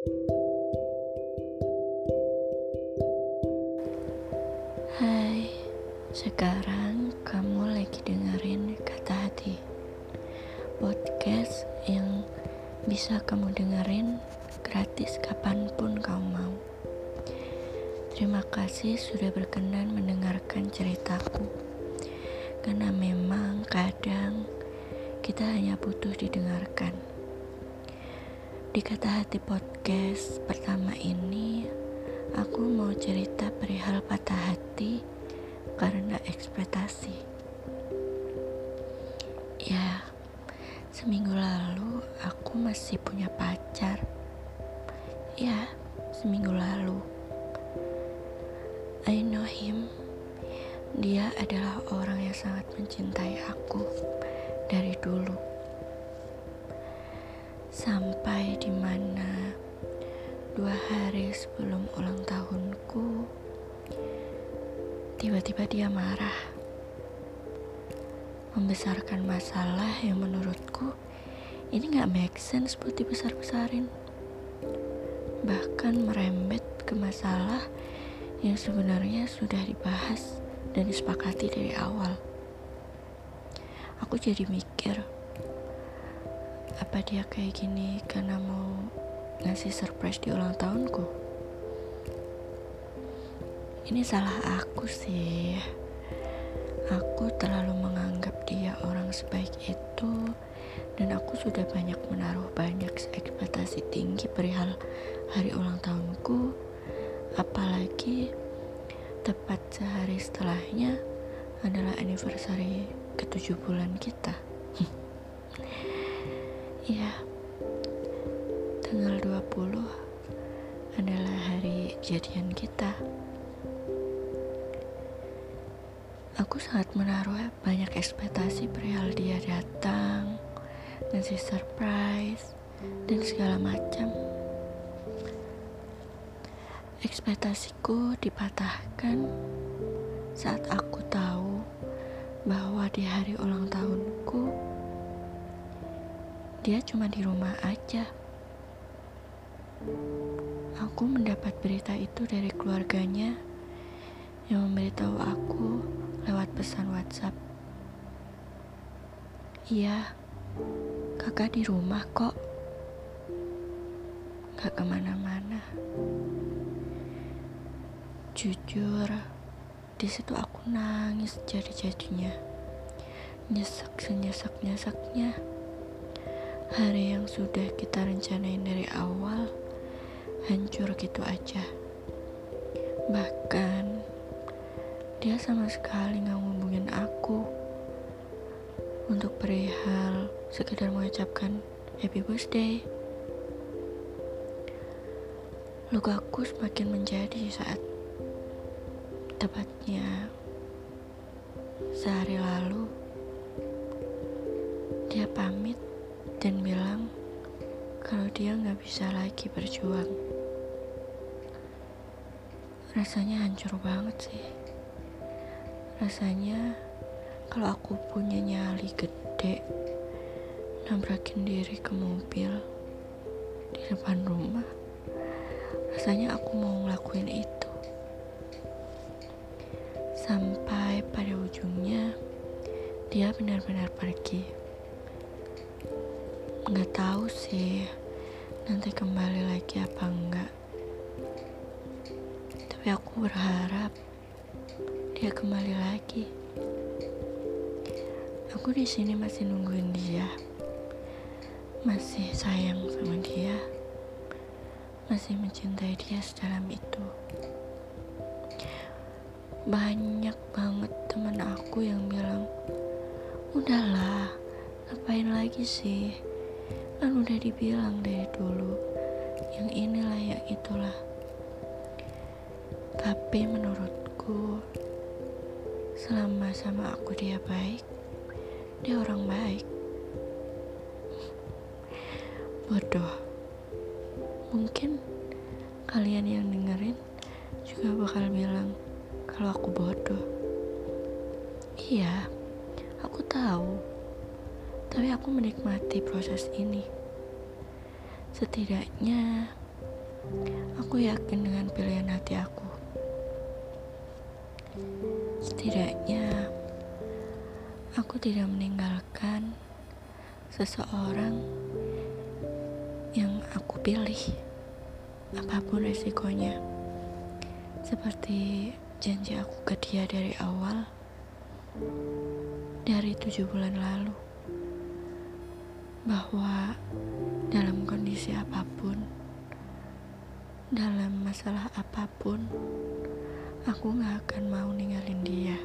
Hai, sekarang kamu lagi dengerin kata hati Podcast yang bisa kamu dengerin gratis kapan pun kamu mau. Terima kasih sudah berkenan mendengarkan ceritaku Karena memang kadang kita hanya butuh didengarkan Di kata hati podcast pertama ini Aku mau cerita perihal patah hati karena ekspektasi. Ya, seminggu lalu aku masih punya pacar. Ya, seminggu lalu. I know him. Dia adalah orang yang sangat mencintai aku dari dulu. Sampai di mana Dua hari sebelum ulang tahunku, tiba-tiba dia marah. Membesarkan masalah yang menurutku ini gak make sense buat dibesar-besarin. Bahkan merembet ke masalah yang sebenarnya sudah dibahas dan disepakati dari awal. Aku jadi mikir, apa dia kayak gini karena mau ngasih surprise di ulang tahunku. Ini salah aku sih. Aku terlalu menganggap dia orang sebaik itu dan aku sudah banyak menaruh banyak ekspektasi tinggi perihal hari ulang tahunku apalagi tepat sehari setelahnya adalah anniversary ketujuh bulan kita. ya, tanggal 20 adalah hari jadian kita. Aku sangat menaruh banyak ekspektasi perihal dia datang, ngasih surprise, dan segala macam. Ekspektasiku dipatahkan saat aku tahu bahwa di hari ulang tahunku dia cuma di rumah aja. Aku mendapat berita itu dari keluarganya yang memberitahu aku lewat pesan WhatsApp. Iya, kakak di rumah kok. Gak ke mana-mana. Jujur, di situ aku nangis jadi-jadinya. Nyesek senyesek-nyeseknya. Hari yang sudah kita rencanain dari awal hancur gitu aja. Bahkan dia sama sekali nggak ngubungin aku untuk perihal sekedar mengucapkan happy birthday. Lukaku semakin menjadi saat tepatnya sehari lalu dan bilang kalau dia nggak bisa lagi berjuang. Rasanya hancur banget sih. Rasanya kalau aku punya nyali gede, nabrakin diri ke mobil di depan rumah, rasanya aku mau ngelakuin itu. Sampai pada ujungnya, dia benar-benar pergi. Nggak tahu sih nanti kembali lagi apa enggak. Tapi aku berharap dia kembali lagi. Aku di sini masih nungguin dia. Masih sayang sama dia. Masih mencintai dia sedalam itu. Banyak banget teman aku yang bilang, "Udahlah, ngapain lagi sih?" Kan udah dibilang dari dulu, yang inilah yang itulah. Tapi menurutku, selama sama aku dia baik, dia orang baik. Bodoh. Mungkin kalian yang dengerin juga bakal bilang kalau aku bodoh. Iya, aku tahu tapi aku menikmati proses ini. Setidaknya Aku yakin dengan pilihan hati aku. Setidaknya, aku tidak meninggalkan seseorang yang aku pilih, apa pun resikonya. Seperti janji aku ke dia dari awal, dari tujuh bulan lalu, bahwa dalam kondisi apa pun, dalam masalah apa pun, aku gak akan mau ninggalin dia.